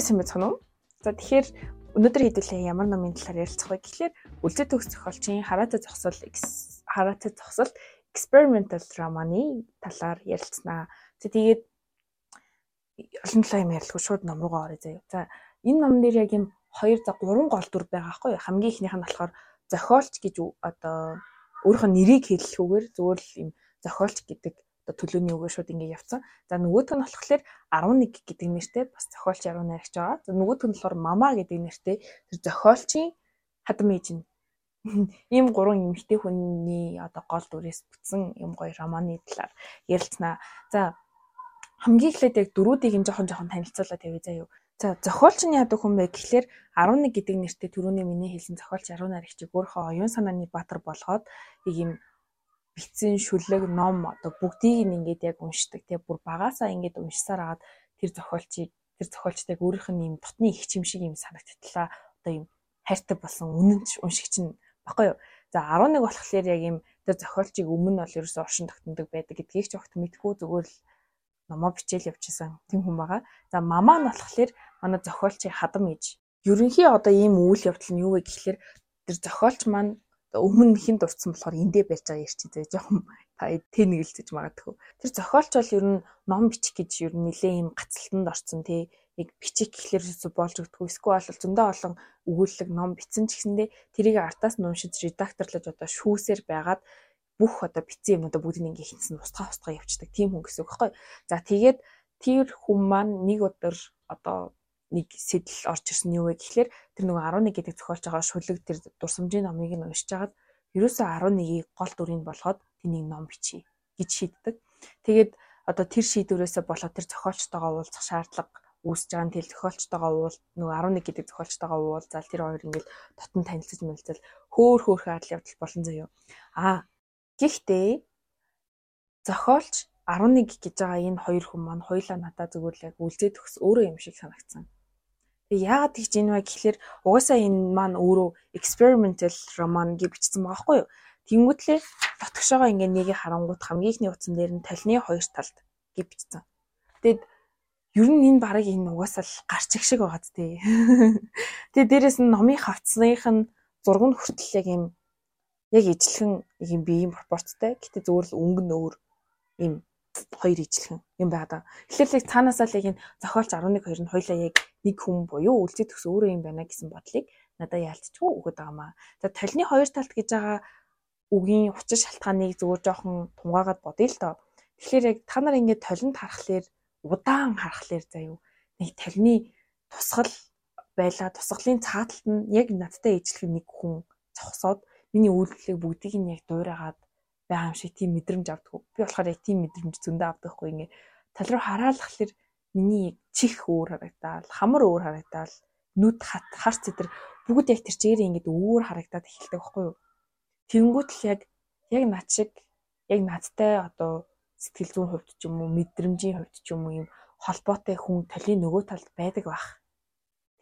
Сайн байна уу? За тэгэхээр өнөөдөр хэдүүлээ ямар номын талаар ярилцах вэ гэхлээр үлзий төгс зохиолчийн хараатай зогсол хараатай зогсол experimental романы талаар ярилцсанаа. Тэгээд олон талаа юм ярилцгүй шууд ном руугаа орё заяа. За энэ номн дээр яг юм 2 за 3 гол дүр байгаа байхгүй юу? Хамгийн ихнийх нь болохоор зохиолч гэж одоо өөрийнх нь нэрийг хэлэхгүйгээр зүгээр л юм зохиолч гэдэг төлөөний үгээ шууд ингэ явцсан. За нөгөөх нь болохоор 11 гэдэг нэртэй бас зохиолч 10 наригч байгаа. За нөгөөх нь болохоор мама гэдэг нэртэй тэр зохиолчийн хадам ээж нь ийм гурван эмэгтэй хүний одоо гол дүрээс бүтсэн юм гоё романы талаар ярилцсанаа. За хамгийн эхлээд яг дөрүүдийг нь жоохон жоохон танилцуулаад тавья заа юу. За зохиолч нь яадаг хүн бэ гэхлээр 11 гэдэг нэртэй түрүүний миний хэлсэн зохиолч 10 наригчийг өөрөө оюун санааны баатар болгоод ийм битсэн шүлэг ном одоо бүгдийг нь ингээд яг уншдаг. Тий бүр багасаа ингээд уншсаар агаад тэр зохиолчийг тэр зохиолчтойг өөрийнх нь юм дотны их чим шиг юм санагдтлаа одоо юм хайртай болсон үнэн уншигч нь баггүй юу? За 11 болохоор яг юм тэр зохиолчийг өмнө бол ерөөсөө оршин тогтнодог байдаг гэдгийг ч огт мэдгүй. Зүгээр л номоо бичээл явчихсан тийм хүн байгаа. За мамаа нь болохоор манай зохиолчийн хадам ээж. Ерөнхий одоо ийм үйл явдал нь юу вэ гэхэлэр тэр зохиолч маань өмнө хин дурдсан болохоор эндээ барьж байгаа ярьчих зэ жоохон та тэнэгэлцэж магадгүй. Тэр зохиолч бол ер нь ном бичих гэж ер нь нэлээ юм гацалтанд орсон тий. Яг бичих гэхлээр болж өгдөг. Эсвэл бол зөндөө олон өгүүлэг ном бичсэн ч гэсэндээ тэрийг артаас нь уншиж редакторлож одоо шүүсээр байгаад бүх одоо бичсэн юмудаа бүгдийг ингээ хийсэн устгаа устгаа явчихдаг тийм хүн гэсэн үг байхгүй. За тэгээд тэр хүн маань нэг өдөр одоо нэг сэтэл орж ирсэн юу вэ гэхлээр тэр нөгөө 11 гэдэг зохиолж байгаа шүлэг тэр дурсамжийн номыг нь уншиж хагаад ерөөсөө 11-ийг гол дүрийг болгоод тэнийг ном бичиж гэж шийддэг. Тэгээд одоо тэр шийдвэрээсээ болоод тэр зохиолчтойгоо уулзах шаардлага үүсэж байгаа нь тэл зохиолчтойгоо уул нөгөө 11 гэдэг зохиолчтойгоо уулзаал тэр хоёр ингээд дотн танилцаж мэлцэл хөөр хөөрхөн адал явдал болон заяо. Аа гэхдээ зохиолч 11 гэж байгаа энэ хоёр хүн маань хоёлаа надад зүгээр л яг үлзээ төгс өөрөө юм шиг санагдсан. Тэгээ яагаад тэгж ийм вэ гэхэлэр угаасаа энэ маань өөрөө experimental роман гэж бичсэн байгаа байхгүй юу? Тэнгүүтлээ дотгошоогоо ингээ нэгийг харангуут хамгийн ихний утсан дээр нь толны хоёр талд гэж бичсэн. Тэгээд ер нь энэ барыг энэ угаасаа л гарч их шиг байгаа тээ. Тэгээд дээрэс нь номын хавцсных нь зураг нь хүртэл яг юм яг ижлэхэн юм биеийн пропорцтой. Гэтэ зүгээр л өнгө нь өөр юм хоёр ижлэхэн юм байгаа. Тэгэхээр л цаанаасаа л яг энэ зохиолч 11 2 нь хоёлаа яг нэг хүн буюу үлзий төгс өөрөө юм байна гэсэн бодлыг надад яалтчгүй өгöd байгаамаа. За толны хоёр талт гэж байгаа үгийн учир шалтгааныг зөвөр жоохон тунгаагаад бодъё л доо. Тэгэхээр яг та нар ингээд толинд харахаар удаан харахаар заяа нэг толны тусгал байла тусгалын цааталт нь яг надтай ижлэх нэг хүн зогсоод миний үйлдэлийг бүгдийг нь яг дуурайгаад байгаа юм шиг тийм мэдрэмж авдаг. Би болохоор яг тийм мэдрэмж зөндөө авдаг хгүй ингээ тал руу хараалхахлаар миний чих өөр харагдаал, хамар өөр харагдаал, нүд хат харц зэдэр бүгд яг тэр чигээр ингээд өөр харагдаад эхэлдэг байхгүй юу? Тэнгүүт л яг яг над шиг яг надтай одоо сэтгэл зүйн хувьд ч юм уу, мэдрэмжийн хувьд ч юм уу юм холбоотой хүн талын нөгөө талд байдаг бах.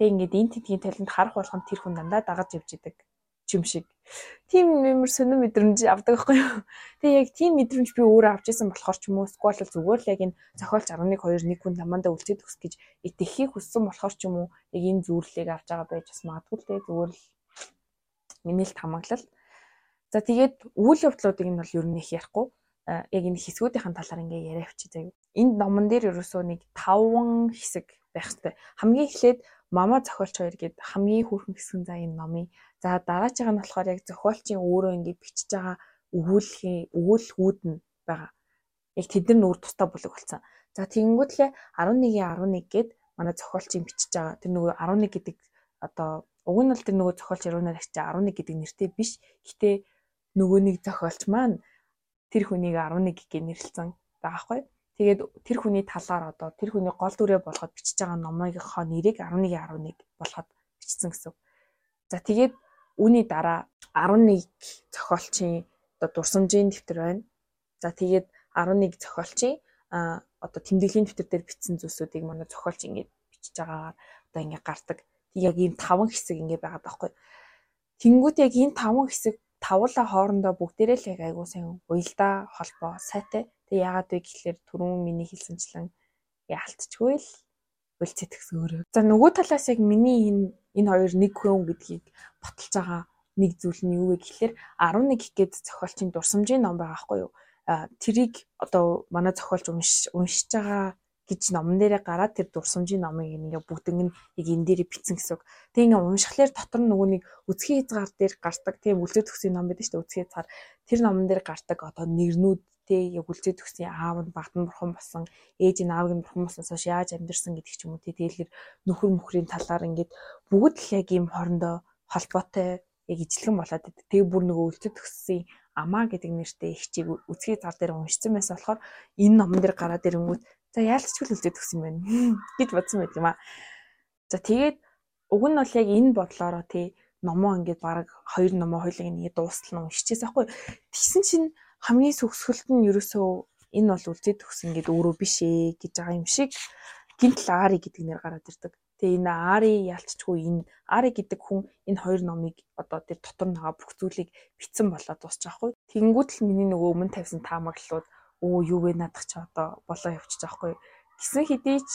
Тэг ингээд энэ тентгийн талент харах болгон тэр хүн дандаа дагаж явж идэг юм шиг. Тийм нэмэр сонир мэдрэмж авдаг байхгүй юу. Тэгээ яг тийм мэдрэмж би өөрөө авч исэн болохоор ч юм уу сквал зүгээр л яг энэ зохиолч 11 2 нэг хүн тамандаа үлдээд өгс гэж итгэхийг хүссэн болохоор ч юм уу яг энэ зүйрлэлийг авч байгаа байж бас магадгүй л дээ зүгээр л миний л тамаглал. За тэгээд үйл явдлуудыг нь бол ер нь их ярихгүй яг энэ хэсгүүдийн талаар ингээ яриа авчи заяа. Энд номон дээр ерөөсөө нэг 5 хэсэг байх хэрэгтэй. Хамгийн эхлээд мама зохиолч хоёр гээд хамгийн хүүхэн хэсгэн за энэ номын За дараачихаа нь болохоор яг зохиолчийн өөрөө ингээд бичиж байгаа өгүүлхийн өгүүлгүүд нь байгаа. Яг тэд нар нүүр тустай бүлэг болсон. За тэгэнгүүтлээ 11-ийн 11 гээд манай зохиолчийн бичиж байгаа. Тэр нөгөө 11 гэдэг одоо уг нь л тэр нөгөө зохиолч гэх чинь 11 гэдэг нэртэй биш. Гэтэ нөгөө нэг зохиолч маань тэр хүнийг 11 гэж нэрлэлсэн байгаа хгүй. Тэгээд тэр хүний талаар одоо тэр хүний гол дүрээ болгоод бичиж байгаа номынхоо нэрийг 11-11 болгоод бичсэн гэсэн. За тэгээд Үүний дараа 11 зохиолчийн одоо дурсамжийн дэвтэр байна. За тэгээд 11 зохиолчийн а одоо тэмдэглэлийн дэвтэр дээр бичсэн зүйлсүүдийг манай зохиолч ингээд бичиж байгаагаар одоо ингээд гардаг. Яг ийм таван хэсэг ингээд байгаа байхгүй. Тэнгүүд яг энэ таван хэсэг тавлаа хоорондоо бүгдээрээ л яг айгуу сайн уялдаа холбоо сайтай. Тэг яагаад вэ гэхэлэр түрүүн миний хэлсэнчлэн яалтчгүй л үлцээ төгс өөрөө. За нөгөө талаас яг миний энэ энэ хоёр нэг хүн гэдгийг баталж байгаа нэг зүйл нь юу вэ гэхэлэр 11 гээд зохиолчийн дурсамжийн ном байгаа байхгүй юу? Тэрийг одоо манай зохиолч уншиж байгаа гэж номон дээрээ гараад тэр дурсамжийн номыг ингээ бүгдэн нь яг энэ дээр бичсэн гэсэн үг. Тэг ингээ уншихлаар дотор нөгөө нэг үсгийн хязгаар дээр гардаг тийм үлзээ төгсгийн ном байдаг шүү дээ үсгийн хязгаар. Тэр номон дээр гардаг одоо нэрнүүд тий яг үлзээ төгсгийн аав нь багтан бурхан болсон ээж нь аавыг нь бурхан болсноос хойш яаж амьдэрсэн гэдэг ч юм уу тэгэлэр нөхөр мөхрийн талаар ингээд бүгд л яг ийм хоорондоо холбоотой яг ижлэгэн болоод байдаг. Тэгээ бүр нөгөө үлзээ төгссөн амаа гэдэг нэртэй их чиг үсгийн зар дээр уншсан байсан болохоор энэ номон дээр гараад ирэнгүүт За яалтч хөл үлдээд өгсөн юм байна гэж бодсон байт юм аа. За тэгээд уг нь бол яг энэ бодлороо тий номоо ингээд баг хоёр номоо хоёлыг ингээд дуустал нь уншижээс аахгүй. Тэгсэн чинь хамгийн сөхсгөлт нь ерөөсөө энэ бол үлдээд төгсөн гэдэг өөрөө биш ээ гэж байгаа юм шиг гинтл Ари гэдэг нэр гараад ирдэг. Тэгээ энэ Ари ялцчгүй энэ Ари гэдэг хүн энэ хоёр номыг одоо тэр дотор нэг бүх зүйлийг бичсэн болоод дуусчихгүй. Тэнгүүд л миний нөгөө өмнө тавьсан таамаглалууд өө юу вэ надах чи одоо болоо явчих жоохгүй гэсэн хэдий ч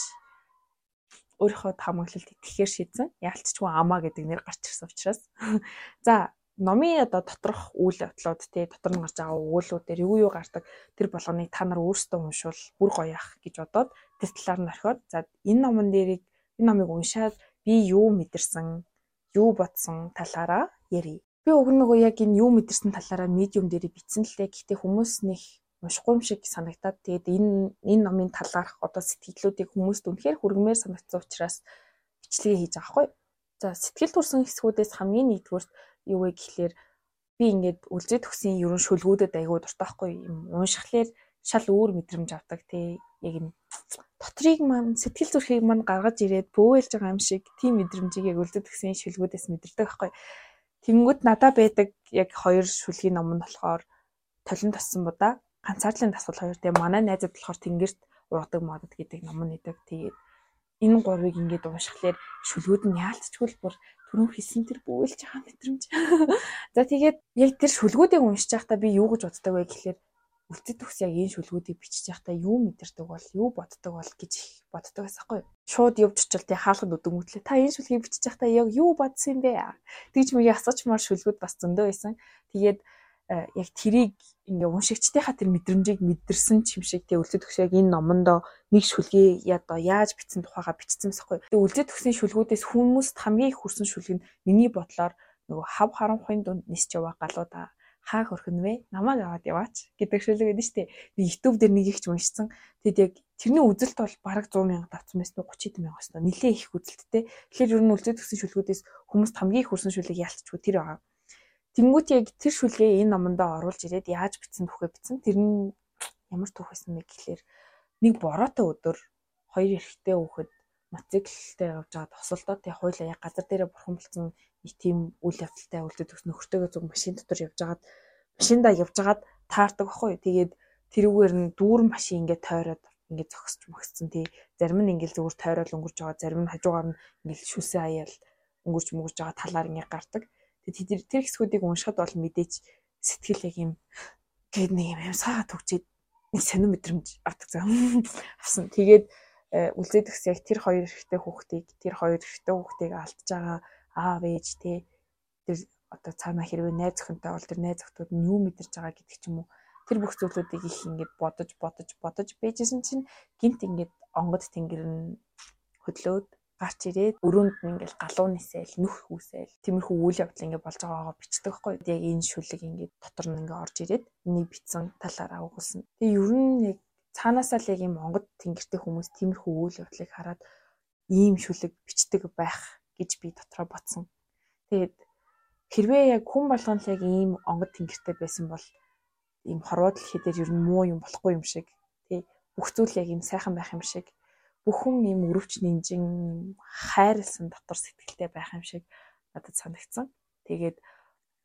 өөрийнхөө таамаглалд итгэхээр шийдсэн. Ялцчгүй амаа гэдэг нэр гарч ирсэн учраас. За номын одоо доторх үйл явдлууд тий дотор нь гарч байгаа өгүүлбэрүүдээр юу юу гардаг тэр болгоныг та нар өөрсдөө уншвал бүр гоё ах гэж бодоод тэр талаар нь орхиод за энэ номон дээрийг энэ номыг уншаад би юу мэдэрсэн юу бодсон талаараа ярив. Би уг нөгөө яг энэ юу мэдэрсэн талаараа медиум дээр бичсэн л дээ. Гэхдээ хүмүүс нэг уншихгүй юм шиг санагдаад тэгээд энэ энэ номын талаарх одоо сэтгэлдлүүдийг хүмүүст үнэхээр хүргэмээр санагдсан учраас бичлэгээ хийж байгаа хгүй. За сэтгэл төрсэн хэсгүүдээс хамгийн нэгдүгürt юу вэ гэхлээр би ингээд үлзээ төгсөн ерөн шүлгүүдэд айгуу дуртай хгүй юм уншихлаар шал өөр мэдрэмж авдаг тий яг юм дотрийг маань сэтгэл зүрхийг маань гаргаж ирээд бөөлж байгаа юм шиг тийм мэдрэмжийг яг үлдээд гисэн шүлгүүдээс мэдэрдэг байхгүй. Тэнгүүд надаа байдаг яг хоёр шүлгийн ном нь болохоор толин тассан будаа ганцаардлын дасгал хоёр тэгээ манай найзад болохоор тэнгэрт ургадаг модод гэдэг ном нэдэг. Тэгээд энэ гурвыг ингээд уншихлаар шүлгүүд нь яалтчгүй л бүр түрүү хийсэн тэр бүгэлж байгаа мэдрэмж. За тэгээд яг тэр шүлгүүдийг уншиж байхдаа би юу гэж боддог вэ гэхлээр үлдэт төгс яг энэ шүлгүүдийг бичиж байхдаа юу мэдэрдэг бол юу боддог бол гэж боддог байсаахгүй. Шууд очил тий хаалхад өдөнгөтлээ. Та энэ шүлгийг бичиж байхдаа яг юу бодсон юм бэ? Тэгж мөгийг асуучмаар шүлгүүд бас зөндөө байсан. Тэгээд яг тэрийг ингээ уншигчдийнхаа тэр мэдрэмжийг мэдэрсэн ч юм шиг тий үлзээ төгсөөг энэ номондоо нэг шүлгээ ядаа яаж бичсэн тухайга бичсэн мэсэхгүй. Тэгээ үлзээ төгсний шүлгүүдээс хүмүүст хамгийн их хүрсэн шүлэг нь миний бодлоор нөгөө хав харанхуйн дунд нисч яваа галуудаа хаа хөрхөн вэ? Намайг аваад яваач гэдэг шүлэг шүү дээ. Би YouTube дээр нэг ихч уншсан. Тэгэд яг тэрний үзэлт бол бараг 100 мянга давцсан байсан уу 30 мянга байсан. Нилээ их үзэлттэй. Тэгэхээр ер нь үлзээ төгсөн шүлгүүдээс хүмүүст хамгийн их хүрсэн шүлэг ялцчихгүй тэр байгаа. Тэнгүүт яг тэр шүлгээ энэ номондоо оруулж ирээд яаж бичсэн түүхээ бичсэн. Тэр нь ямар түүх байсан бэ гэхлээр нэг бороотой өдөр хоёр эрэгтэй хүүхэд мотоциклтэй явж байгаа тосолдоо тий хойлоо яг газар дээрээ бурхан болсон нэг тийм үйл явдалтай үлдээд төгс нөхөртөөгөө зүг машин дотор явж байгаад машиндаа явж байгаад таардаг байхгүй. Тэгээд тэрүүгээр нь дүүрэн машин ингээд тойроод ингээд зогсож мөгсцэн тий зарим нь ингээд зүгээр тойроод өнгөрч байгаа зарим нь хажуугаар нь ингээд шүсээ аяал өнгөрч мөгөрч байгаа талаар ингээд гардаг. Тэгээд тэр хэсгүүдийг уншихад бол мэдээж сэтгэл яг юм гээд нэг юм саагаад төгчээд нэг сонир мэдрэмж автагцсан авсан. Тэгээд э, үлзээд өгс яг тэр хоёр эрэгтэй хүүхдийг тэр хоёр эрэгтэй хүүхдийг алдж байгаа аав ээж те тэр одоо цаанаа хэрвээ найз охинтой бол тэр найз охтууд нь юу мэдэрч байгаа гэдэг ч юм уу тэр бүх зүйлүүдийг их ингээд бодож бодож бодож байжсэн чинь гинт ингээд онгод тэнгэр нь хөдлөөд гарч ирээд өрөөнд нь ингээл галуу нисэл нүх хүүсэл тиймэрхүү үйл явдал ингээ болж байгаагаа бичдэг байхгүй яг энэ шүлэг ингээ дотор нь ингээ орж ирээд энийг бичсэн талаараа өгүүлсэн. Тэгээ ер нь яг цаанаасаа л яг юм Монгол тэнгэртэй хүмүүс тиймэрхүү үйл явдлыг хараад ийм шүлэг бичдэг байх гэж би дотроо бодсон. Тэгээд хэрвээ яг хүн болгоно л яг ийм онгод тэнгэртэй байсан бол ийм хорвоо дэлхийдэр ер нь муу юм болохгүй юм шиг тий бүх зүйл яг ийм сайхан байх юм шиг бүхэн юм өрөвч нинжин хайрлсан дотор сэтгэлтэй байх юм шиг надад санагдсан. Тэгээд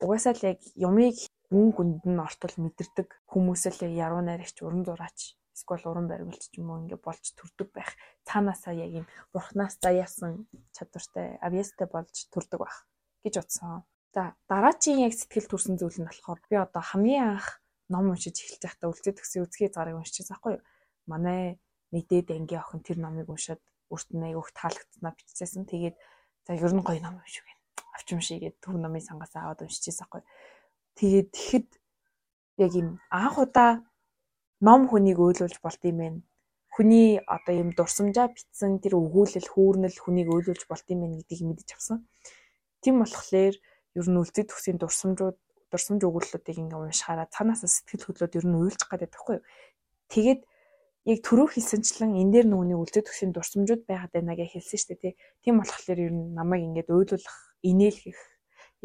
угаасаа л яг юмыг гүн гүнд нь ортол мэдэрдэг хүмүүс л яруу найрагч уран зураач эсвэл уран баримлч юм уу ингээ болж төрдөг байх. Цаанаасаа яг юм бурхнаас заяасан чадвартай авьяастай болж төрдөг байх гэж бодсон. За дараачийн яг сэтгэл төрсэн зүйл нь болохоор би одоо хамгийн анх ном уншиж эхэлж байхдаа үлзээ төгсөө үзхий зарыг уншиж байгаа байхгүй юу? Манай мэдээд ангийн охин тэр номыг уншаад өөрт нь айгүйх таалагдсанаа биччихсэн. Тэгээд за ер нь гоё ном юм шиг байна. Авч уншия гэдэг төв номын сангаас аваад уншижсэн байхгүй. Тэгээд тэгэхэд яг юм анх удаа ном хүнийг өөлүүлж болд юм байна. Хүний одоо юм дурсамжаа битсэн тэр өгүүлэл, хүүрнэл хүнийг өөлүүлж болд юм байна гэдгийг мэдэж авсан. Тийм болохоор ер нь үлзий төгсийн дурсамжууд дурсамж өгүүллүүдийг ингээ уншихаараа цаанаасаа сэтгэл хөдлөлд ер нь уйлж гадаад байхгүй юу. Тэгээд яг түрүү хэлсэнчлэн энэ дээр нүуний үлзий төгсийн дурсамжууд байгаад байна гэж хэлсэн шүү дээ тий. Тийм болохоор ер нь намайг ингээд уйлуулах, инээлгэх,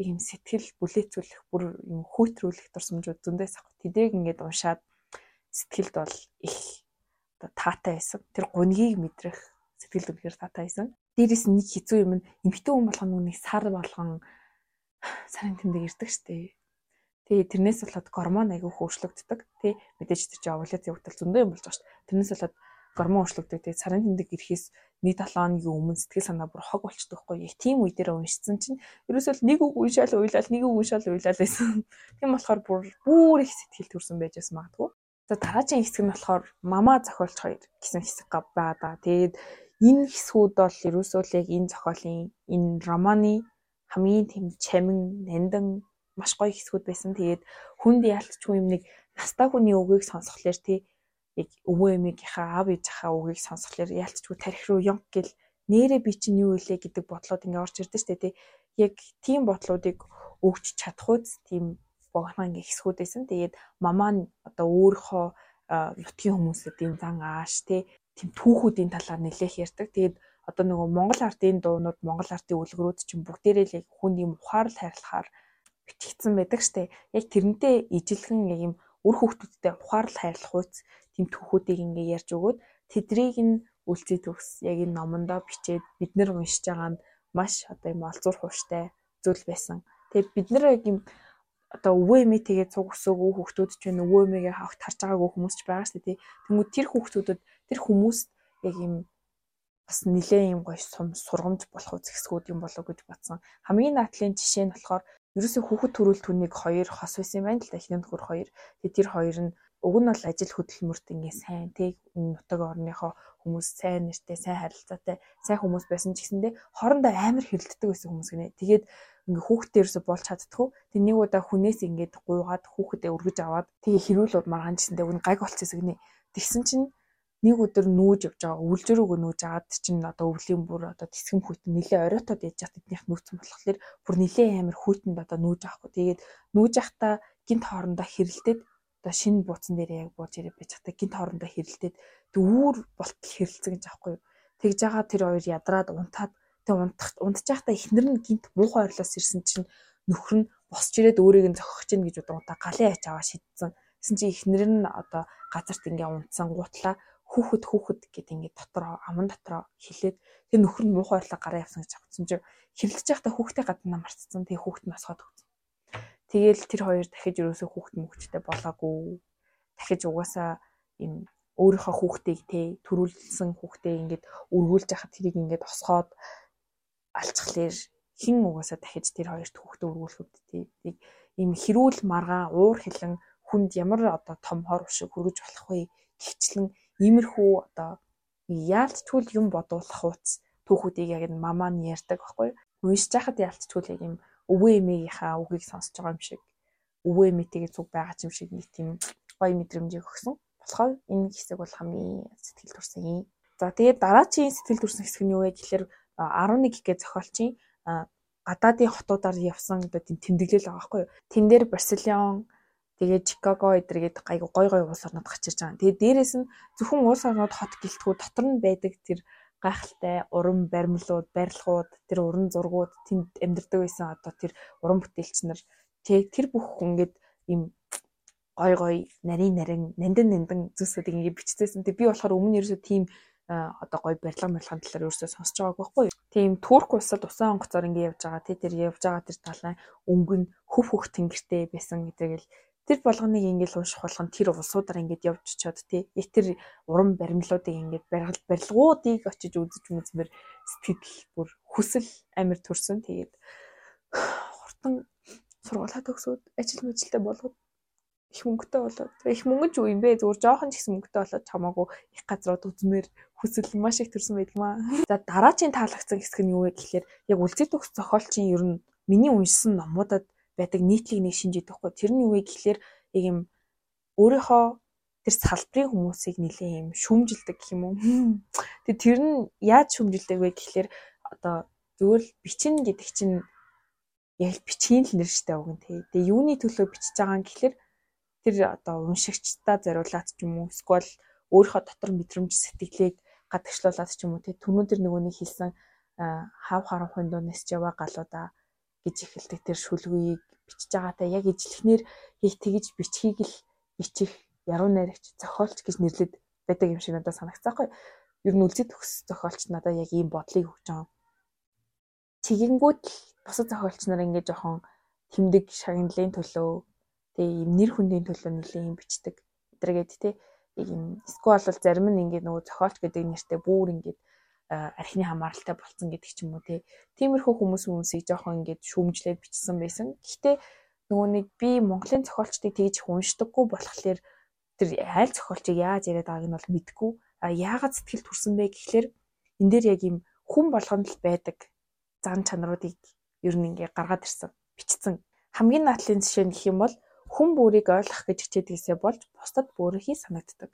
ийм сэтгэл бүлээцүүлэх, бүр юм хүүтрүүлэх дурсамжууд зөндөөс ах. Тэдрийг ингээд уншаад сэтгэлд бол их оо таатай байсан. Тэр гунгийг мэдрэх сэтгэл үнэхээр таатай байсан. Дээрээс нэг хэцүү юм эмхтэн хүн болгоно нүуний сар болгон сарын тэмдэг ирдэг штеп. Тэгээ тэрнээс болоод гормон аягүй хөөшлөгддөг. Тэ мэдээж тэр чинь овуляц явагдал зөндөө юм болж байгаа шүү дээ. Тэрнээс болоод гормон хөөшлөгдөг. Тэгээ сарын тэмдэг ирэхээс нэг 7 хоногийн өмнө сэтгэл санаа бүр хог болчдөг хгүй. Яг тийм үе дээр уншсан чинь ерөөсөө нэг үг уншаал уйлал нэг үг уншаал уйлал байсан. Тийм болохоор бүр бүр их сэтгэл төрсөн байж бас магадгүй. За дараагийн хэсэг нь болохоор мама зохиолч хоёр гэсэн хэсэг байгаа да. Тэгээд энэ хэсгүүд бол ерөөсөө л яг энэ зохиолын энэ романы хамгийн тийм чамин, нандин маш гоё хэсгүүд байсан. Тэгээд хүнд яалтчгүй юм нэг настай хүний үгийг сонсхолоор тий яг өвөө эмийнхаа аав ээжийнхаа үгийг сонсхолоор яалтчгүй тарих руу ёнг гэл нэрэ би чинь юу илээ гэдэг бодлоод ингээ орж ирдэ штэ тий. Яг тийм бодлуудыг өгч үз тийм богоно ингээ хэсгүүд байсан. Тэгээд мамаа нь одоо өөрийнхөө нутгийн хүмүүсийн зан ааш тий тийм түүхүүдийн талаар нэлээх ярьдаг. Тэгээд одоо нөгөө Монгол ардын дуунууд, Монгол ардын үлгэрүүд чинь бүгдээрээ л яг хүнд юм ухаарл хайрлахаар бичигдсэн байдаг штэ. Яг тэрнтэй ижилхэн яг юм үр хүүхдүүдтэй ухаарлал хайрлах үйц тийм түүхүүдийг ингээ ярьж өгөөд тэдрийг нь үлцээ төгс яг энэ номондоо бичээд бид нэр уншиж байгаа нь маш одоо юм олзуур хууштай зүйл байсан. Тэгээд бид нэр яг юм одоо өвөө эмээ тэгээд цуг өсөөгөө хүүхдүүд ч вэ өвөө эмээгээ хавахт харж байгаагүй хүмүүс ч байгаа шүү дээ. Тэнгүүд тэр хүүхдүүдэд тэр хүмүүст яг юм бас нилээн юм гоё сум сургамж болох үзэсгүүд юм болов гэж батсан. Хамгийн наадлын жишээ нь болохоор ерөөсөө хүүхэд төрүүл түнийг хоёр хос байсан юм байна л да эхнэр нөхөр хоёр. Тэгээ тэр хоёр нь уг нь бол ажил хөдөлмөрт ингээ сайн тэг нутаг орныхоо хүмүүс сайн нэртэй сайн харилцаатай сайн хүмүүс байсан ч гэсэндээ хоорондоо амар хэрэлддэг байсан хүмүүс гинэ. Тэгээд ингээ хүүхдээ ерөөсө болж чаддгүй. Тэг нэг удаа хүнээс ингээд гуугаад хүүхдээ өргөж аваад тэгээ хэрүүл маргаан гэсэндээ уг нь гайг болчихсон гинэ. Тэгсэн чинь нэг өдөр нүүж явж байгаа өвлжөрөөгөө нүүж агаад чинь одоо өвлийн бүр одоо тэсгэм хүйтэн нилээ оройтоод яж хат эднийх нүүцэн болохоор бүр нилээ амар хүйтэнд одоо нүүж авахгүй. Тэгээд нүүж явахдаа гинт хоорондоо хэрэлдээд одоо шинэ бууцан дээр яг бууж ирээ байж хата гинт хоорондоо хэрэлдээд дүүр болтол хэрэлцэн гэж аахгүй юу. Тэгж байгаа тэр хоёр ядраад унтаад тэг унтах унтж байхдаа ихнэр нь гинт муухай орлоос ирсэн чинь нөхөр нь босч ирээд өөрийг нь зохих чинь гэж удаа галын аяч аваа шийдсэн. Гэсэн чи ихнэр нь одоо газарт ингээ унтсан гутлаа хүүхэд хүүхэд гэд ингээд дотроо аман дотроо хилээд тэр нөхөр нь муухай орлоо гараа явсан гэж авчихсан чинь хилдэж байхдаа хүүхдээ гаднаа марцсан тэгээ хүүхэд нь осгоод өгсөн. Тэгээл тэр хоёр дахиж ерөөсөө хүүхэд мөхчтэй болоогүй. Дахиж угаасаа юм өөрийнхөө хүүхдийг те төрүүлсэн хүүхдээ ингээд өргүүлж яхад тэрийг ингээд осгоод алчхлаар хин угаасаа дахиж тэр хоёрт хүүхдээ өргүүлэх үү те ийм хэрүүл маргаан уур хилэн хүнд ямар одоо том хор шиг хөргөж болох вэ гихчлэн иймэрхүү одоо яалтчгүй юм бодуулах хууц түүхүүдийг яг энэ мамаа нь ярьдаг байхгүй уншиж байхад яалтчгүй яг юм өвөө эмээгийнхаа үгийг сонсож байгаа юм шиг өвөө эмээтэйгээ зүг байгаа юм шиг нэг тийм гоё мэдрэмжийг өгсөн болохоор энэ хэсэг бол хамгийн сэтгэл төрсэн юм. За тэгээд дараачийн сэтгэл төрсэн хэсэг нь юу вэ гэхээр 11 гээ зохиолчийн гадаадын хотуудаар явсан тийм тэмдэглэл байгаа байхгүй юу. Тэн дээр Барселон, Тэгээд Чикаго эдэргээд гайгүй гой гой улс орнууд гачирж байгаа. Тэгээд дээрэс нь зөвхөн улс орнууд хот гэлтгүү дотор нь байдаг тэр гайхалтай уран баримлууд, барилгууд, тэр уран зургууд тэнд амьдардаг байсан одоо тэр уран бүтээлч нар тэр бүх ингээд им гой гой нарийн нарийн нандин нандин зүйлсүүд ингээд биччихсэн. Тэг би болохоор өмнө ерөөсөө тийм одоо гой барилга барилгын талаар ерөөсөө сонсож байгаагүй байхгүй. Тийм Турк улсад усан онгоцоор ингээд явж байгаа. Тэ тэр явж байгаа тэр талаа өнгө нь хөв хөх тэнгэртэй байсан гэдэгэл тэр болгоныг ингээл унших болгон тэр улсуудаар ингээд явж чад тий. Яг тэр уран баримлуудыг ингээд барилгуудыг очиж үзэж үзмээр сэтгэл бүр хүсэл амир төрсөн. Тэгээд хурдан сургуулаа төгсөөд ажил мэжилтэй болгоод их мөнгөтэй болоод их мөнгө ч юу юм бэ? Зүгээр жоохон ч гэсэн мөнгөтэй болоод чамаагүй их газрууд үзмээр хүсэл маш их төрсэн байдаг маа. За дараачийн таалагдсан хэсэг нь юу вэ гэхээр яг үлзий төгс зохиолчийн ер нь миний уншсан номуудад байдаг нийтлэг нэг шинж идэхгүй. Тэр нь юу вэ гэхээр яг юм өөрийнхөө тэр салбарын хүмүүсийг нэлээ юм шүмжилдэг гэх юм уу. Тэгээ тэр нь яаж шүмжилдэг вэ гэхээр одоо зүгээр л бичин гэдэг чинь яг бичгийн л нэр штэ уг нь тий. Тэгээ юуны төлөө бичиж байгаа юм гэхэлэр тэр одоо уншигчдаа зориулаад ч юм уу эсвэл өөрийнхөө дотор мэдрэмж сэтгэлийг гадагшлуулаад ч юм уу тий. Түнүү тэр нөгөөний хэлсэн хав харанхуйн дуунаас ч яваа галуудаа гэж эхэлдэг тэр шүлгүйг бичиж байгаатай яг ижлэхнэр хийх тэгж бичхийг л бичих яруу найрагч зохиолч гэж нэрлэдэг байдаг юм шиг надад санагцаахгүй. Ер нь үлзий төгс зохиолч надад яг ийм бодлыг өгч байгаа. Чигэнгүүд л бусад зохиолч нар ингээд жоохон тэмдэг шагналын төлөө тэгээ ийм нэр хүндийн төлөө нэлээд юм бичдэг. Эдрэгээд тий ийм эсвэл бол зарим нь ингээд нөгөө зохиолч гэдэг нэртэй бүр ингээд архины хамааралтай болцсон гэдэг ч юм уу тий. Тиймэрхүү хүмүүс хүмүүсийг жоохон ингээд шүүмжлээд бичсэн байсан. Гэхдээ нөгөө нэг би Монголын зохиолчдыг тэгж их уншдаггүй болохоор тэр айл зохиолчийг яаж яриад байгааг нь бол мэдгүй. А яагаад сэтгэл төрсөн бэ гэхлээр энэ дээр яг ийм хүн болгонд л байдаг зан чанаруудыг ер нь ингээ гаргаад ирсэн бичсэн. Хамгийн наадлын жишээ нь гэх юм бол хүн бүрийг ойлгох гэж хичээдгээсээ болж бусдад бүрийнхий санагддаг.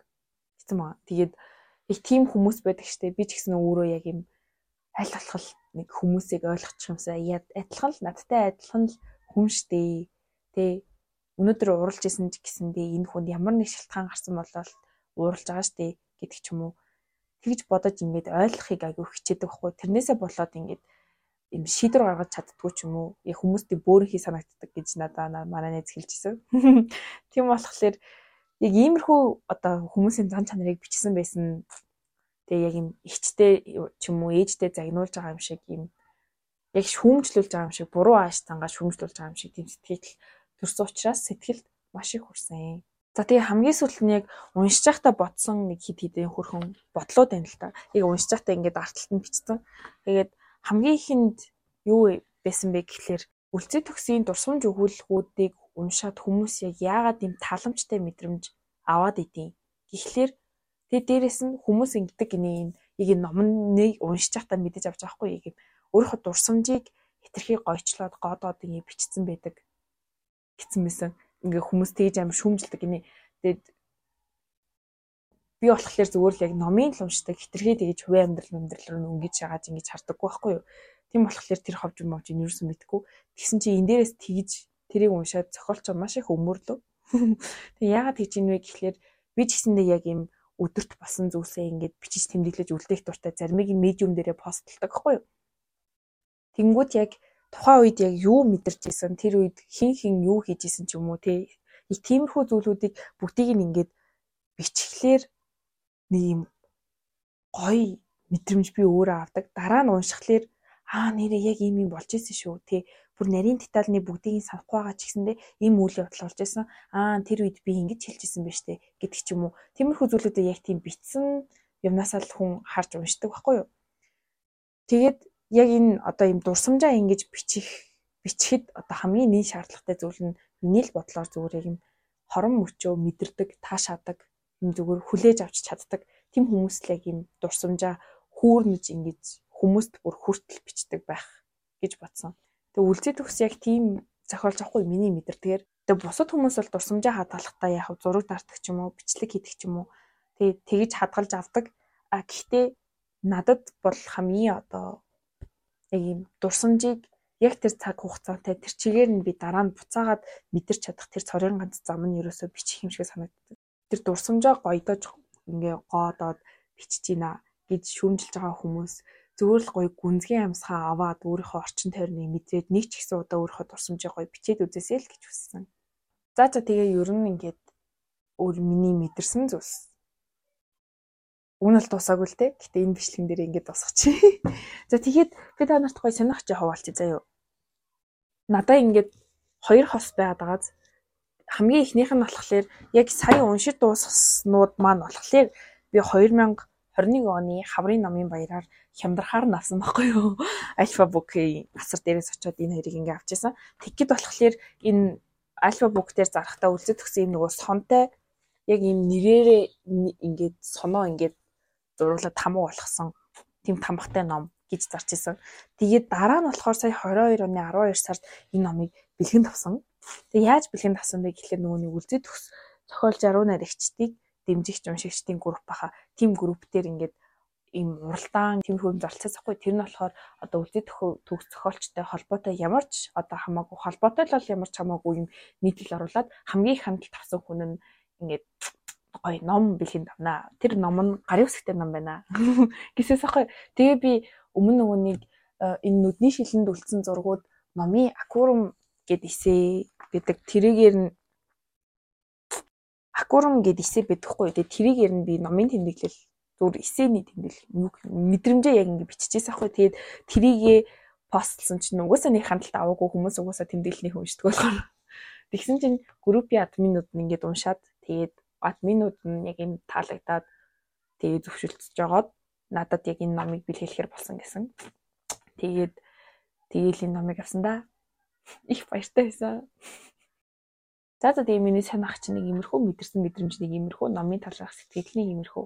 Гэсэн маа. Тэгээд их тийм хүмүүс байдаг штэ. Би ч гэсэн өөрөө яг юм аль болох нэг хүмүүсийг ойлгочих юмсаа адилхан л надтай адилхан л хүн штэ. Тэ өнөөдөр уралж исэн ч гэсэндээ энэ хүнд ямар нэг шалтгаан гарсан болол ууралж байгаа штэ гэдэг ч юм уу. Тэгж бодож ингээд ойлгохыг агай хичээдэг байхгүй. Тэрнээсээ болоод ингээд юм шийдвэр гаргаж чаддгүй ч юм уу яг хүмүүстээ бөөрийнхий санагддаг гэж надаа манай найз хэлжсэн. Тийм болохоор яг иймэрхүү одоо хүмүүсийн зан чанарыг бичсэн байсан. Тэгээ яг юм ихчтэй ч юм уу ээжтэй загнуулж байгаа юм шиг юм яг шүүмжлүүлж байгаа юм шиг буруу ааш цангаа шүүмжлүүлж байгаа юм шиг тийм сэтгэл төрсөн учраас сэтгэлд маш их хүрсэн. За тэгээ хамгийн сүүлд нь яг уншиж байхдаа бодсон нэг хит хитэн хөрхөн бодлоо байна л та. Яг уншиж байхдаа ингээд арталт нь бичсэн. Тэгээд хамгийн ихэнд юу байсан бэ гэхлээр үлцээ төгсгийн дурсамж өгүүлэлгүүдийг уншаад хүмүүс яг яагаад юм таламжтай мэдрэмж аваад идэв. Тэгэхээр тэгээ дээрэс нь хүмүүс ингэдэг гинэ юм яг номныг уншиж байхдаа мэдэж авч байгаа хгүй юм. Өөрийнхөө дурсамжийг хитрхи гойчлоод годоод ингэ бичсэн байдаг гэсэн мэсэн. Ингээ хүмүүс тэгж амар шүүмжилдэг гинэ. Тэгээд би болохоор зүгээр л яг номын л уншдаг хитрхи тэгэж хувийн амьдрал амьдрал руу өнгөж шагааж ингэж хардаггүй байхгүй юу. Тийм болохоор тэр ховж юм авч юусэн мэдгүй. Тэгсэн чи энэ дээрээс тэгж тэрийг уншаад зохиолч маш их өмөрлөө. Тэг яагаад тэгж ийн вэ гэхлээр би ч гэсэндээ яг юм өдөрт басан зүйлсээ ингэж бичиж тэмдэглэж үлдээх дуртай заримыг медиум дээрээ постлдог байхгүй юу. Тэнгүүд яг тухайн үед яг юу мэдэрч исэн тэр үед хин хин юу хийж исэн ч юм уу те. Их тиймэрхүү зүйлүүдийг бүгдийг нь ингэж бичглээр нэг юм гоё мэдрэмж би өөрөө авдаг. Дараа нь уншихлаар аа нэрээ яг ийм юм болж исэн шүү тий. Бүр нарийн детальны бүгдийг санахгүй байгаа ч гэсэндээ ийм үйл явдал болж исэн. Аа тэр үед би ингэж хэлчихсэн байж тээ гэдэг ч юм уу. Тиймэрхүү зүйлүүдээ яг тийм битсэн юмнасаа л хүн харж уншдаг байхгүй юу? Тэгээд яг энэ одоо ийм дурсамжаа ингэж бичих бичихэд одоо хамгийн нэг шаардлагатай зүйл нь миний л бодлоор зүгээр юм хорон мөчөө мэдэрдэг, таашаадаг юм зүгээр хүлээж авч чаддаг тийм хүмүүс л яг юм дурсамжаа хүүрнэж ингэж хүмүүст бүр хүртэл бичдэг байх гэж бодсон. Тэгээ үлзий төгс яг тийм зохиолж авахгүй миний мэдэрдгээр тэгээ бусад хүмүүс бол дурсамжаа хадгалахдаа яг зураг дартах ч юм уу бичлэг хийдэг ч юм уу. Тэгээ тэгж хадгалж авдаг. А гэхдээ надад бол хамгийн одоо яг юм дурсамжийг яг тэр цаг хугацаатай тэр чигээр нь би дараа нь буцаагаад мэдэрч чадах тэр цорын ганц зам нь ерөөсөө бичих юм шиг санагддаг. Тэр дурсамжаа гоёдож ингээ гоодоод бичиж гинэ гэж шүүмжилж байгаа хүмүүс зүгээр л гоё гүнзгий амьсгаа аваад өөрийнхөө орчин тойрныг мэдээд нэг ч ихсэн удаа өөрийнхөө дурсамжийг гоё бичээд үзээсэй л гэж хүссэн. За за тэгээ ер нь ингээд өөр миний мэдэрсэн зүйлс. Үн л тусаагүй л те. Гэтэ энэ бичлэгэн дээр ингээд тусахчих. За тэгээд би та нарт гоё сонирхож хаваалчих заяа. Надаа ингээд хоёр хос байгаад байгааз хамгийн ихнийх нь болохоор яг сая уншиж дуусгаснууд маань болохоор би 2021 оны хаврын номын баяраар хямдрахаар навсан байхгүй юу. Альфа букийн асар дээрээс очиод энэ хоёрыг ингээ авчихсан. Тэгэхэд болохоор энэ альфа бук дээр зарахтаа үлзэж тгсэн юм нөгөө сонтой яг ийм нэрээрээ ингээд соноо ингээд зуруулаад тамуу болгосон тийм тамхтай ном гэж зарч исэн. Тэгээд дараа нь болохоор сая 22 оны 12 сард энэ номыг бэлгэнд авсан. Тэгээд яаж бэлгэнд авсан бэ гэхлээр нөгөө нэг үлзий төгс зохиолж 10 наригчдыг дэмжигч уншигчдын групп баха. Тим групп дээр ингээд ийм уралдаан тиймэрхүү зарлцаас ахгүй тэр нь болохоор одоо үлдээ төгс зохиолчтой холбоотой ямар ч одоо хамаагүй холбоотой л бол ямар ч хамаагүй юм нийтлэл оруулаад хамгийн их хандлт авсан хүн нь ингээд гоё ном бэлэнд авнаа. Тэр ном нь гарын үсгтэй ном байна. Гисээс ахгүй тэгээ би өмнө нөгөө нэг э, энэ нүдний шилэнд үлдсэн зургууд номын акурум гэд эсэ гэдэг тэрийгээр нь акурум гэд эсэ бэдэхгүй. Тэгээ тэрийгээр нь би номын тэмдэглэл зүгээр эсэний тэмдэглэл мэдрэмжээ яг ингэ биччихсэн аахгүй. Тэгээд тэрийгээ постлсон чинь угаасаа нэг хандлт аваагүй хүмүүс угаасаа тэмдэглэлийг уншдаг болохоор. Тэгсэн чинь группийн админууд нь ингээд уншаад тэгээд админууд нь яг энэ таалагдаад тэгээд зөвшөлтсөж жагаад надад яг энэ номыг бэлгэлэхээр болсон гэсэн. Тэгээд тэгээл энэ номыг авсан да. Их баяртай байсан. За за тэгээ миний санаах чинь нэг иймэрхүү мэдэрсэн мэдрэмж нэг иймэрхүү номын талаарх сэтгэл нэг иймэрхүү.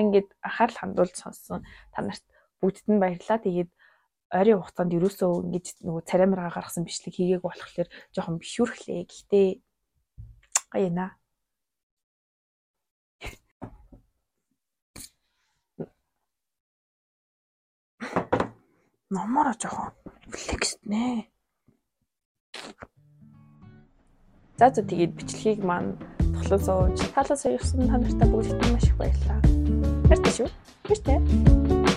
Ингээд анхаарал хандуулж сонссон та нарт бүгдд нь баярлалаа. Тэгээд ойрын хугацаанд ерөөсөө ингэж нөгөө царай маргаа гаргасан бичлэг хийгээг болохоор жоохон бишүрхлээ. Гэхдээ гайна. номороо жоохон флекснэ. За за тэгээд бичлэгийг маань тоглон сууж талаас явсан та нартай бүгдд маш их баярлалаа. Баярлалаа шүү. Баяртай.